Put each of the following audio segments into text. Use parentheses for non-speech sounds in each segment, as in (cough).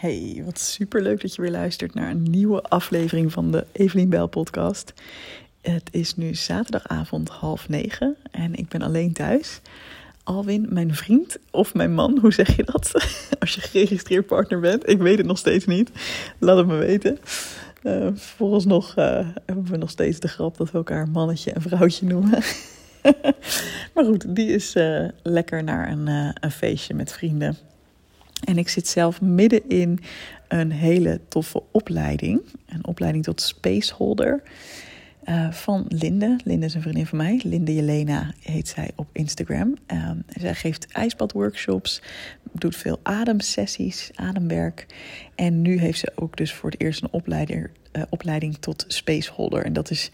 Hey, wat super leuk dat je weer luistert naar een nieuwe aflevering van de Evelien Bel podcast. Het is nu zaterdagavond half negen en ik ben alleen thuis. Alwin, mijn vriend of mijn man, hoe zeg je dat? (laughs) Als je geregistreerd partner bent, ik weet het nog steeds niet. Laat het me weten. Uh, vooralsnog uh, hebben we nog steeds de grap dat we elkaar mannetje en vrouwtje noemen. (laughs) maar goed, die is uh, lekker naar een, een feestje met vrienden. En ik zit zelf midden in een hele toffe opleiding. Een opleiding tot spaceholder. Uh, van Linde. Linde is een vriendin van mij. Linde Jelena heet zij op Instagram. Uh, zij geeft ijsbadworkshops, doet veel ademsessies, ademwerk. En nu heeft ze ook dus voor het eerst een opleiding, uh, opleiding tot spaceholder. En dat is,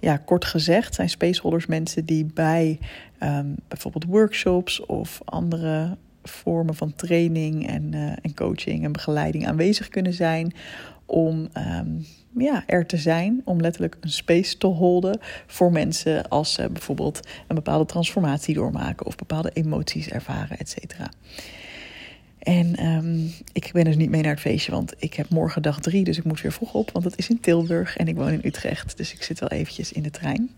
ja, kort gezegd, zijn spaceholders mensen die bij um, bijvoorbeeld workshops of andere vormen van training en, uh, en coaching en begeleiding aanwezig kunnen zijn. Om um, ja, er te zijn, om letterlijk een space te holden voor mensen als ze bijvoorbeeld een bepaalde transformatie doormaken of bepaalde emoties ervaren, et cetera. En um, ik ben dus niet mee naar het feestje, want ik heb morgen dag drie, dus ik moet weer vroeg op, want het is in Tilburg en ik woon in Utrecht. Dus ik zit wel eventjes in de trein.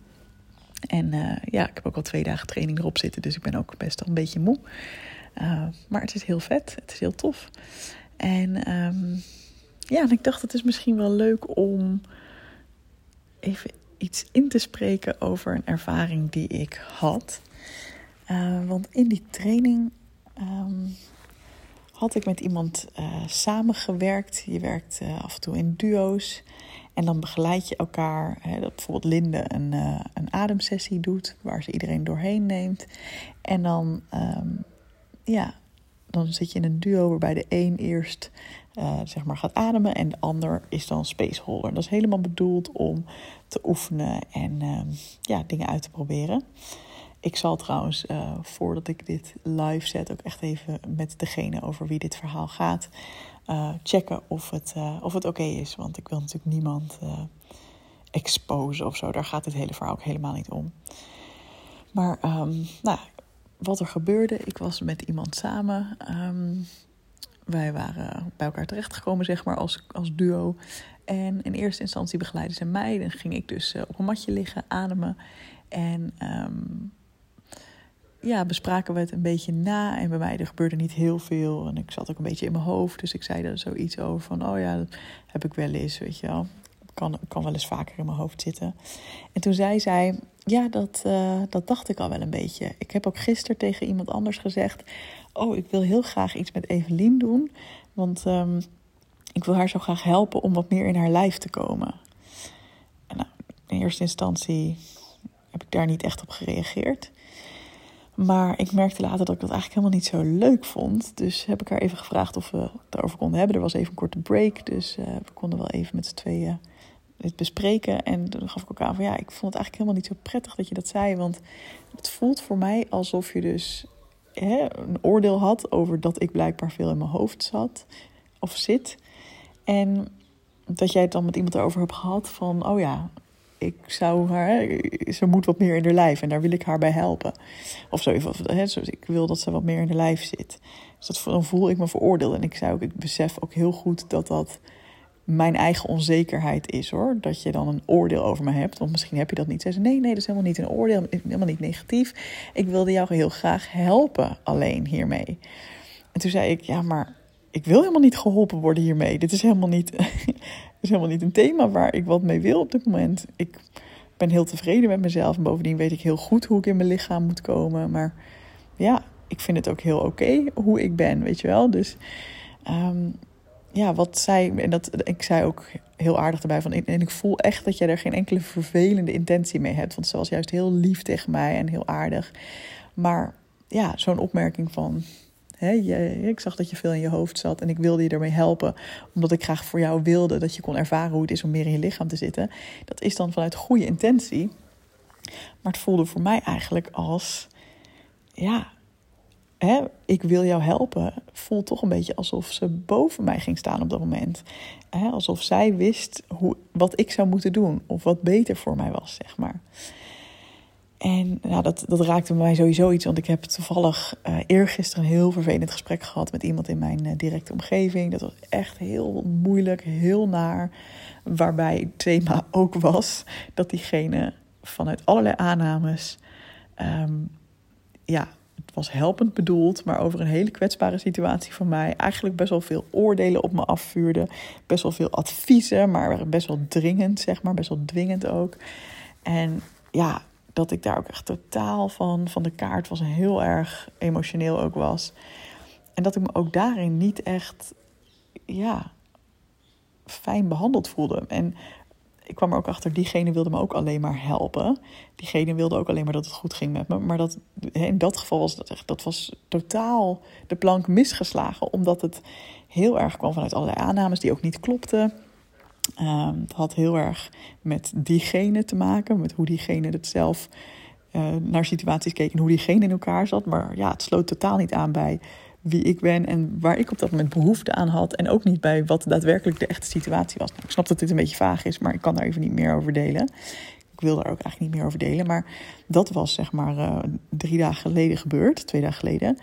En uh, ja, ik heb ook al twee dagen training erop zitten, dus ik ben ook best wel een beetje moe. Uh, maar het is heel vet, het is heel tof. En um, ja, en ik dacht het is misschien wel leuk om even iets in te spreken over een ervaring die ik had. Uh, want in die training um, had ik met iemand uh, samengewerkt. Je werkt af en toe in duo's. En dan begeleid je elkaar. Hè, dat bijvoorbeeld Linde een, een ademsessie doet, waar ze iedereen doorheen neemt. En dan um, ja, dan zit je in een duo waarbij de een eerst uh, zeg maar gaat ademen en de ander is dan spaceholder. Dat is helemaal bedoeld om te oefenen en uh, ja, dingen uit te proberen. Ik zal trouwens, uh, voordat ik dit live zet, ook echt even met degene over wie dit verhaal gaat, checken of het, of het oké is. Want ik wil natuurlijk niemand exposen of zo. Daar gaat het hele verhaal ook helemaal niet om. Maar um, nou, wat er gebeurde. Ik was met iemand samen. Um, wij waren bij elkaar terechtgekomen, zeg maar, als, als duo. En in eerste instantie begeleidden ze mij. Dan ging ik dus uh, op een matje liggen, ademen. En um, ja, bespraken we het een beetje na. En bij mij er gebeurde niet heel veel. En ik zat ook een beetje in mijn hoofd. Dus ik zei er zoiets over van, oh ja, dat heb ik wel eens, weet je wel. Kan, kan wel eens vaker in mijn hoofd zitten. En toen zei zij, ja, dat, uh, dat dacht ik al wel een beetje. Ik heb ook gisteren tegen iemand anders gezegd: Oh, ik wil heel graag iets met Evelien doen. Want um, ik wil haar zo graag helpen om wat meer in haar lijf te komen. En nou, in eerste instantie heb ik daar niet echt op gereageerd. Maar ik merkte later dat ik dat eigenlijk helemaal niet zo leuk vond. Dus heb ik haar even gevraagd of we het daarover konden hebben. Er was even een korte break, dus uh, we konden wel even met z'n tweeën dit bespreken. En toen gaf ik ook aan van ja, ik vond het eigenlijk helemaal niet zo prettig dat je dat zei. Want het voelt voor mij alsof je dus hè, een oordeel had over dat ik blijkbaar veel in mijn hoofd zat of zit. En dat jij het dan met iemand erover hebt gehad van oh ja, ik zou haar, ze moet wat meer in haar lijf en daar wil ik haar bij helpen. Of zo, hè, ik wil dat ze wat meer in haar lijf zit. Dus dat, dan voel ik me veroordeeld. En ik zou ik besef ook heel goed dat dat mijn eigen onzekerheid is hoor. Dat je dan een oordeel over me hebt. Want misschien heb je dat niet. Zei ze, nee, nee, dat is helemaal niet een oordeel. Helemaal niet negatief. Ik wilde jou heel graag helpen alleen hiermee. En toen zei ik, ja, maar ik wil helemaal niet geholpen worden hiermee. Dit is helemaal niet, is helemaal niet een thema waar ik wat mee wil op dit moment. Ik ben heel tevreden met mezelf. En bovendien weet ik heel goed hoe ik in mijn lichaam moet komen. Maar ja, ik vind het ook heel oké hoe ik ben, weet je wel. Dus... Um, ja, wat zij, en dat, ik zei ook heel aardig erbij van, en ik voel echt dat jij er geen enkele vervelende intentie mee hebt. Want ze was juist heel lief tegen mij en heel aardig. Maar ja, zo'n opmerking van, ik zag dat je veel in je hoofd zat en ik wilde je ermee helpen. Omdat ik graag voor jou wilde dat je kon ervaren hoe het is om meer in je lichaam te zitten. Dat is dan vanuit goede intentie. Maar het voelde voor mij eigenlijk als, ja, ik wil jou helpen, voelt toch een beetje alsof ze boven mij ging staan op dat moment. Alsof zij wist hoe, wat ik zou moeten doen of wat beter voor mij was, zeg maar. En dat, dat raakte mij sowieso iets, want ik heb toevallig uh, eergisteren een heel vervelend gesprek gehad met iemand in mijn uh, directe omgeving. Dat was echt heel moeilijk, heel naar. Waarbij het thema (laughs) ook was dat diegene vanuit allerlei aannames, um, ja, het was helpend bedoeld, maar over een hele kwetsbare situatie van mij eigenlijk best wel veel oordelen op me afvuurde. Best wel veel adviezen, maar best wel dringend, zeg maar, best wel dwingend ook. En ja, dat ik daar ook echt totaal van, van de kaart was heel erg emotioneel ook was. En dat ik me ook daarin niet echt, ja, fijn behandeld voelde. En ik kwam er ook achter, diegene wilde me ook alleen maar helpen. Diegene wilde ook alleen maar dat het goed ging met me. Maar dat, in dat geval was dat echt, dat was totaal de plank misgeslagen. Omdat het heel erg kwam vanuit allerlei aannames die ook niet klopten. Um, het had heel erg met diegene te maken, met hoe diegene het zelf uh, naar situaties keek en hoe diegene in elkaar zat. Maar ja, het sloot totaal niet aan bij wie ik ben en waar ik op dat moment behoefte aan had. En ook niet bij wat daadwerkelijk de echte situatie was. Nou, ik snap dat dit een beetje vaag is, maar ik kan daar even niet meer over delen. Ik wil daar ook eigenlijk niet meer over delen. Maar dat was zeg maar uh, drie dagen geleden gebeurd, twee dagen geleden.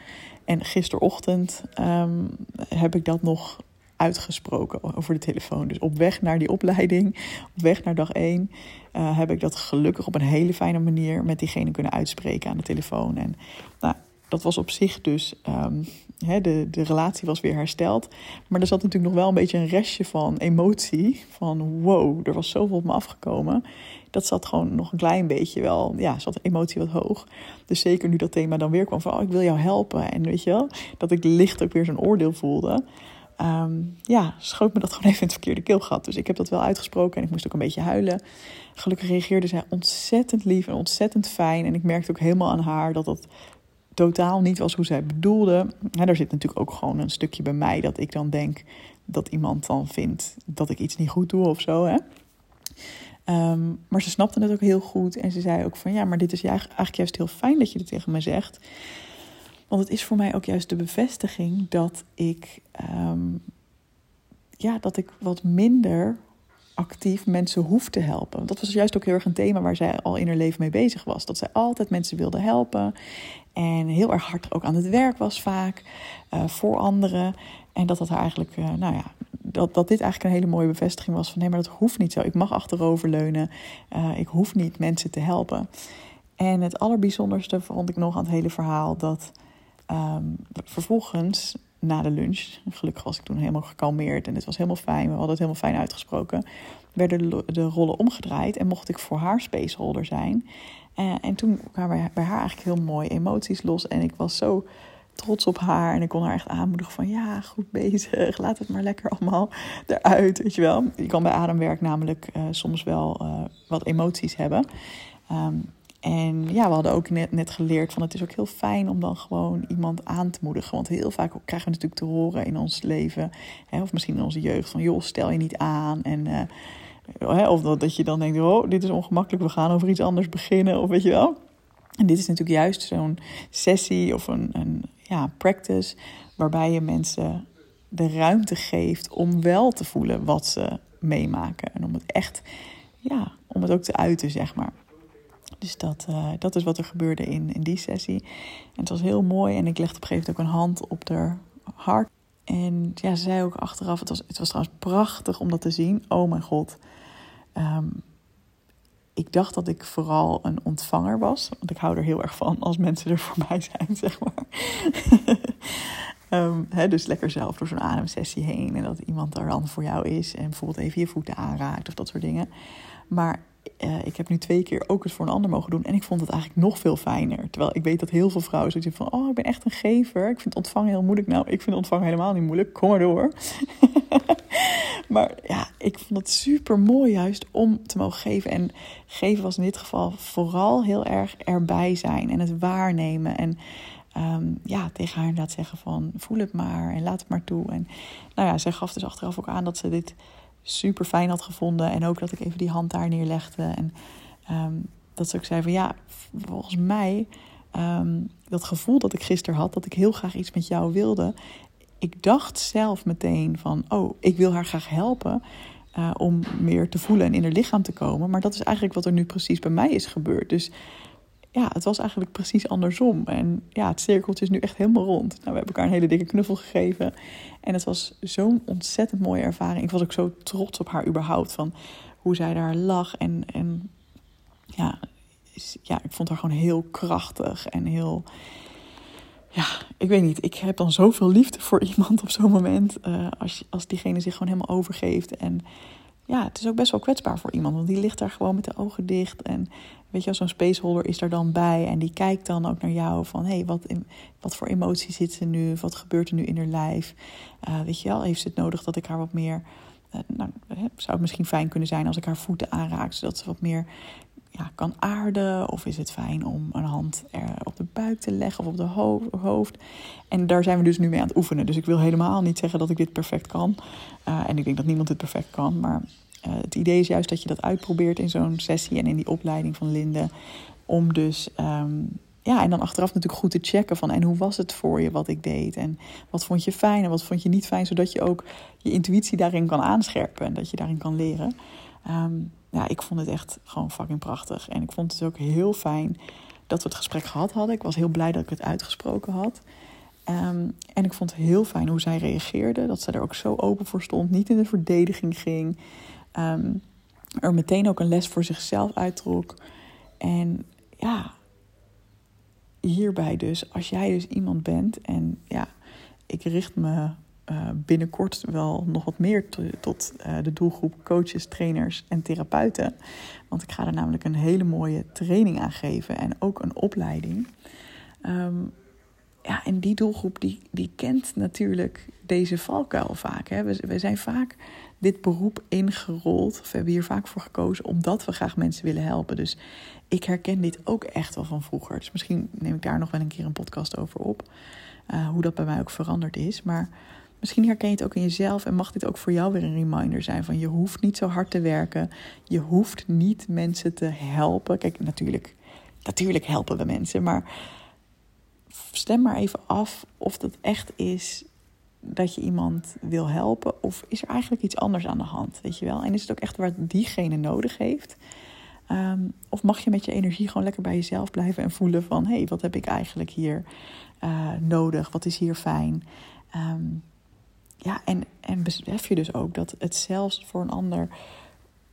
En gisterochtend um, heb ik dat nog uitgesproken over de telefoon. Dus op weg naar die opleiding, op weg naar dag één, uh, heb ik dat gelukkig op een hele fijne manier met diegene kunnen uitspreken aan de telefoon. En nou, dat was op zich dus, um, de, de relatie was weer hersteld. Maar er zat natuurlijk nog wel een beetje een restje van emotie. Van wow, er was zoveel op me afgekomen. Dat zat gewoon nog een klein beetje wel, ja, zat de emotie wat hoog. Dus zeker nu dat thema dan weer kwam van, oh, ik wil jou helpen. En weet je wel, dat ik licht ook weer zo'n oordeel voelde. Um, ja, schoot me dat (laughs) gewoon even in het verkeerde keelgat. Dus ik heb dat wel uitgesproken en ik moest ook een beetje huilen. Gelukkig reageerde zij ontzettend lief en ontzettend fijn. En ik merkte ook helemaal aan haar dat dat totaal niet was hoe zij bedoelde. Ja, daar zit natuurlijk ook gewoon een stukje bij mij dat ik dan denk dat iemand dan vindt dat ik iets niet goed doe of zo. Hè? Um, maar ze snapte het ook heel goed en ze zei ook van ja, maar dit is eigenlijk juist heel fijn dat je dit tegen me zegt. Want het is voor mij ook juist de bevestiging dat ik, um, ja, dat ik wat minder actief mensen hoef te helpen. Dat was juist ook heel erg een thema waar zij al in haar leven mee bezig was. Dat zij altijd mensen wilde helpen. En heel erg hard ook aan het werk was vaak uh, voor anderen. En dat dat haar eigenlijk, uh, nou ja, dat, dat dit eigenlijk een hele mooie bevestiging was van nee, maar dat hoeft niet zo. Ik mag achteroverleunen. Uh, ik hoef niet mensen te helpen. En het allerbijzonderste vond ik nog aan het hele verhaal dat um, vervolgens na de lunch, gelukkig was ik toen helemaal gekalmeerd en het was helemaal fijn, we hadden het helemaal fijn uitgesproken, werden de, rollen omgedraaid en mocht ik voor haar spaceholder zijn. Uh, en toen kwamen bij haar eigenlijk heel mooi emoties los en ik was zo trots op haar en ik kon haar echt aanmoedigen van ja, goed bezig, laat het maar lekker allemaal eruit, weet je wel. Je kan bij ademwerk namelijk uh, soms wel uh, wat emoties hebben. Um, en ja, we hadden ook net, net geleerd van het is ook heel fijn om dan gewoon iemand aan te moedigen. Want heel vaak krijgen we natuurlijk te horen in ons leven, hè, of misschien in onze jeugd, van joh, stel je niet aan. En, uh, of dat, dat je dan denkt, oh, dit is ongemakkelijk, we gaan over iets anders beginnen, of weet je wel. En dit is natuurlijk juist zo'n sessie of een, een ja, practice waarbij je mensen de ruimte geeft om wel te voelen wat ze meemaken. En om het echt, ja, om het ook te uiten, zeg maar. Dus dat, uh, dat is wat er gebeurde in, in die sessie. En het was heel mooi. En ik legde op een gegeven moment ook een hand op haar hart. En ja, ze zei ook achteraf, het was, het was trouwens prachtig om dat te zien. Oh mijn god. Um, ik dacht dat ik vooral een ontvanger was. Want ik hou er heel erg van als mensen er voor mij zijn, (laughs) zeg maar. (laughs) he, dus lekker zelf door zo'n ademsessie heen. En dat iemand er dan voor jou is. En bijvoorbeeld even je voeten aanraakt of dat soort dingen. Maar uh, ik heb nu twee keer ook eens voor een ander mogen doen. En ik vond het eigenlijk nog veel fijner. Terwijl ik weet dat heel veel vrouwen zoiets van... oh, ik ben echt een gever. Ik vind ontvangen heel moeilijk. Nou, ik vind ontvangen helemaal niet moeilijk. Kom maar door. (laughs) maar ja, ik vond het super mooi juist om te mogen geven. En geven was in dit geval vooral heel erg erbij zijn. En het waarnemen. En um, ja, tegen haar inderdaad zeggen van... voel het maar en laat het maar toe. En nou ja, zij gaf dus achteraf ook aan dat ze dit super fijn had gevonden. En ook dat ik even die hand daar neerlegde. En um, dat ze ook zei van ja, volgens mij, um, dat gevoel dat ik gisteren had, dat ik heel graag iets met jou wilde. Ik dacht zelf meteen van, oh, ik wil haar graag helpen. Uh, om meer te voelen en in haar lichaam te komen. Maar dat is eigenlijk wat er nu precies bij mij is gebeurd. Dus ja, het was eigenlijk precies andersom. En ja, het cirkeltje is nu echt helemaal rond. Nou, we hebben elkaar een hele dikke knuffel gegeven. En het was zo'n ontzettend mooie ervaring. Ik was ook zo trots op haar überhaupt. Van hoe zij daar lag. En, en ja, ja, ik vond haar gewoon heel krachtig en heel. Ja, ik weet niet. Ik heb dan zoveel liefde voor (laughs) iemand op zo'n moment. Uh, als, als diegene zich gewoon helemaal overgeeft. En ja, het is ook best wel kwetsbaar voor iemand. Want die ligt daar gewoon met de ogen dicht. En weet je, zo'n spaceholder is er dan bij. En die kijkt dan ook naar jou van... hé, hey, wat, wat voor emotie zit ze nu? Wat gebeurt er nu in haar lijf? Uh, weet je wel, heeft ze het nodig dat ik haar wat meer... Uh, nou, zou het misschien fijn kunnen zijn als ik haar voeten aanraak... zodat ze wat meer ja, kan aarden? Of is het fijn om een hand er op de buik te leggen of op de hoofd? En daar zijn we dus nu mee aan het oefenen. Dus ik wil helemaal niet zeggen dat ik dit perfect kan. Uh, en ik denk dat niemand dit perfect kan. Maar uh, het idee is juist dat je dat uitprobeert in zo'n sessie en in die opleiding van Linde. Om dus, um, ja, en dan achteraf natuurlijk goed te checken van en hoe was het voor je wat ik deed? En wat vond je fijn en wat vond je niet fijn? Zodat je ook je intuïtie daarin kan aanscherpen en dat je daarin kan leren. Um, ja, ik vond het echt gewoon fucking prachtig. En ik vond het ook heel fijn dat we het gesprek gehad hadden. Ik was heel blij dat ik het uitgesproken had. Um, en ik vond het heel fijn hoe zij reageerde. Dat ze er ook zo open voor stond. Niet in de verdediging ging. Um, er meteen ook een les voor zichzelf uittrok. En ja, hierbij dus, als jij dus iemand bent en ja, ik richt me uh, binnenkort wel nog wat meer tot uh, de doelgroep coaches, trainers en therapeuten. Want ik ga er namelijk een hele mooie training aan geven en ook een opleiding. Um, ja, en die doelgroep die, die kent natuurlijk deze valkuil vaak. Hè. We, zijn vaak dit beroep ingerold, of hebben hier vaak voor gekozen, omdat we graag mensen willen helpen. Dus ik herken dit ook echt wel van vroeger. Dus misschien neem ik daar nog wel een keer een podcast over op. Uh, hoe dat bij mij ook veranderd is. Maar Misschien herken je het ook in jezelf en mag dit ook voor jou weer een reminder zijn van je hoeft niet zo hard te werken. Je hoeft niet mensen te helpen. Kijk, natuurlijk, natuurlijk helpen we mensen, maar stem maar even af of dat echt is dat je iemand wil helpen of is er eigenlijk iets anders aan de hand, weet je wel? En is het ook echt wat diegene nodig heeft? Um, of mag je met je energie gewoon lekker bij jezelf blijven en voelen van... hé, hey, wat heb ik eigenlijk hier uh, nodig? Wat is hier fijn? Um, ja, en, en besef je dus ook dat het zelfs voor een ander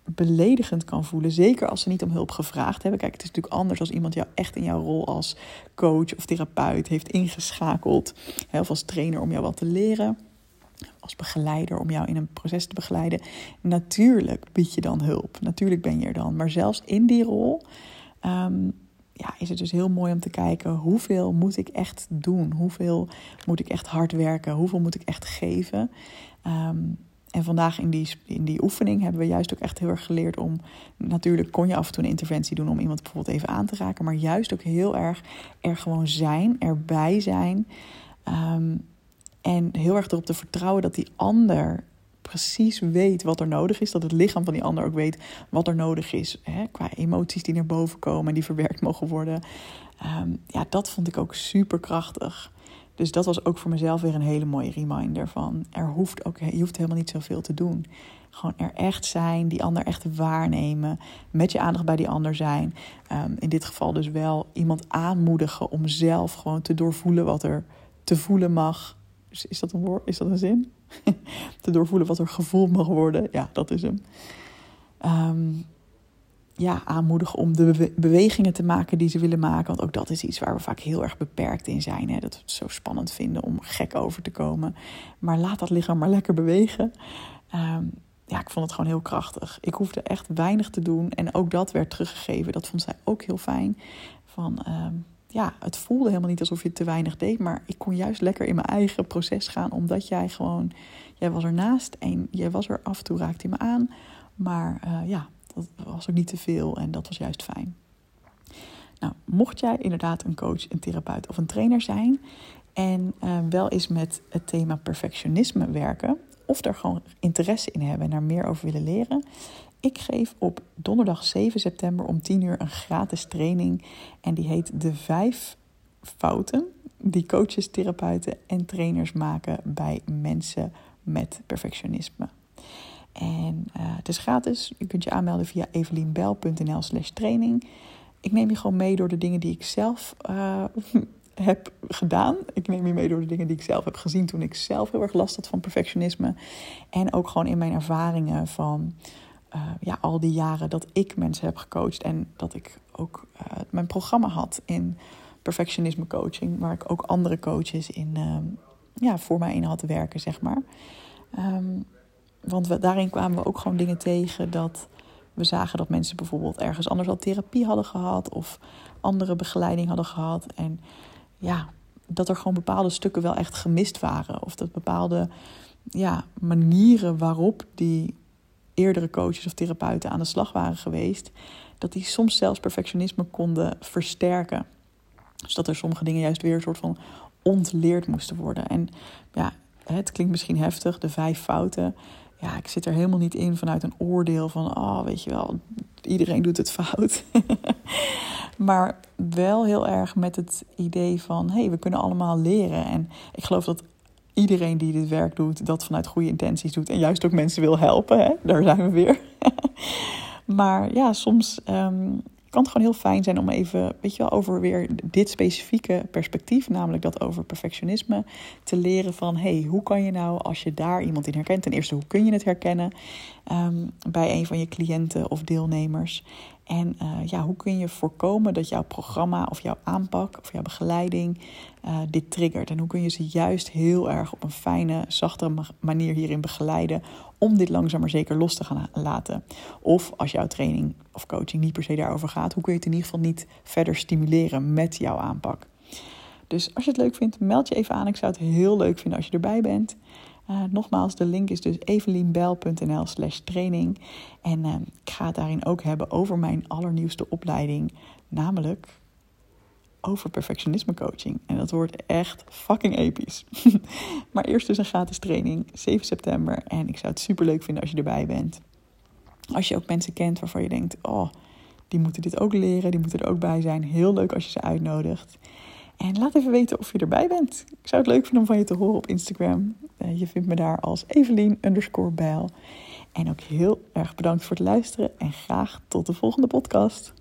beledigend kan voelen. Zeker als ze niet om hulp gevraagd hebben. Kijk, het is natuurlijk anders als iemand jou echt in jouw rol als coach of therapeut heeft ingeschakeld. Of als trainer om jou wat te leren. Als begeleider om jou in een proces te begeleiden. Natuurlijk bied je dan hulp. Natuurlijk ben je er dan. Maar zelfs in die rol um, ja, is het dus heel mooi om te kijken hoeveel moet ik echt doen? Hoeveel moet ik echt hard werken? Hoeveel moet ik echt geven? Um, en vandaag in die, in die oefening hebben we juist ook echt heel erg geleerd om. Natuurlijk kon je af en toe een interventie doen om iemand bijvoorbeeld even aan te raken. Maar juist ook heel erg er gewoon zijn, erbij zijn. Um, en heel erg erop te vertrouwen dat die ander precies weet wat er nodig is. Dat het lichaam van die ander ook weet wat er nodig is. Hè, qua emoties die naar boven komen en die verwerkt mogen worden. Um, ja, dat vond ik ook super krachtig. Dus dat was ook voor mezelf weer een hele mooie reminder van er hoeft ook, je hoeft helemaal niet zoveel te doen. Gewoon er echt zijn, die ander echt waarnemen, met je aandacht bij die ander zijn. Um, in dit geval dus wel iemand aanmoedigen om zelf gewoon te doorvoelen wat er te voelen mag. Is dat een woord? Is dat een zin? (laughs) te doorvoelen wat er gevoeld mag worden. Ja, dat is hem. Um, ja, aanmoedigen om de bewegingen te maken die ze willen maken. Want ook dat is iets waar we vaak heel erg beperkt in zijn. Hè? Dat we het zo spannend vinden om gek over te komen. Maar laat dat lichaam maar lekker bewegen. Um, ja, ik vond het gewoon heel krachtig. Ik hoefde echt weinig te doen. En ook dat werd teruggegeven. Dat vond zij ook heel fijn. Van, um, ja, het voelde helemaal niet alsof je te weinig deed. Maar ik kon juist lekker in mijn eigen proces gaan. Omdat jij gewoon, jij was ernaast en jij was er af en toe, raakte me aan. Maar uh, ja, dat was ook niet te veel en dat was juist fijn. Nou, mocht jij inderdaad een coach, een therapeut of een trainer zijn en uh, wel eens met het thema perfectionisme werken, of er gewoon interesse in hebben en daar meer over willen leren, ik geef op donderdag 7 september om 10 uur een gratis training. En die heet De Vijf Fouten die coaches, therapeuten en trainers maken bij mensen met perfectionisme. En uh, het is gratis. Je kunt je aanmelden via evelienbel.nl slash training. ik neem je gewoon mee door de dingen die ik zelf uh, (laughs) heb gedaan. Ik neem je mee door de dingen die ik zelf heb gezien toen ik zelf heel erg last had van perfectionisme. En ook gewoon in mijn ervaringen van uh, ja, al die jaren dat ik mensen heb gecoacht. En dat ik ook uh, mijn programma had in perfectionisme coaching. Waar ik ook andere coaches in, uh, ja, voor mij in had werken, zeg maar. Um, want we, daarin kwamen we ook gewoon dingen tegen dat we zagen dat mensen bijvoorbeeld ergens anders al therapie hadden gehad of andere begeleiding hadden gehad. En ja, dat er gewoon bepaalde stukken wel echt gemist waren. Of dat bepaalde ja, manieren waarop die eerdere coaches of therapeuten aan de slag waren geweest, dat die soms zelfs perfectionisme konden versterken. Dus dat er sommige dingen juist weer een soort van ontleerd moesten worden. En ja, het klinkt misschien heftig, de vijf fouten ja, ik zit er helemaal niet in vanuit een oordeel van, oh, weet je wel, iedereen doet het fout. (laughs) maar wel heel erg met het idee van, hé, hey, we kunnen allemaal leren. En ik geloof dat iedereen die dit werk doet, dat vanuit goede intenties doet. En juist ook mensen wil helpen, hè? daar zijn we weer. (laughs) maar ja, soms um, kan het gewoon heel fijn zijn om even, weet je wel, over weer dit specifieke perspectief, namelijk dat over perfectionisme, te leren van, hey, hoe kan je nou, als je daar iemand in herkent, ten eerste, hoe kun je het herkennen um, bij een van je cliënten of deelnemers? En uh, ja, hoe kun je voorkomen dat jouw programma of jouw aanpak of jouw begeleiding uh, dit triggert? En hoe kun je ze juist heel erg op een fijne, zachtere manier hierin begeleiden om dit langzaam maar zeker los te gaan laten? Of als jouw training of coaching niet per se daarover gaat, hoe kun je het in ieder geval niet verder stimuleren met jouw aanpak? Dus als je het leuk vindt, meld je even aan. Ik zou het heel leuk vinden als je erbij bent. Uh, nogmaals, de link is dus evelienbel.nl slash training. En uh, ik ga het daarin ook hebben over mijn allernieuwste opleiding, namelijk over perfectionisme coaching. En dat wordt echt fucking episch. (laughs) maar eerst dus een gratis training, 7 september. En ik zou het super leuk vinden als je erbij bent. Als je ook mensen kent waarvan je denkt, oh, die moeten dit ook leren, die moeten er ook bij zijn. Heel leuk als je ze uitnodigt. En laat even weten of je erbij bent. Ik zou het leuk vinden om van je te horen op Instagram. Uh, je vindt me daar als Evelien underscore. En ook heel erg bedankt voor het luisteren en graag tot de volgende podcast.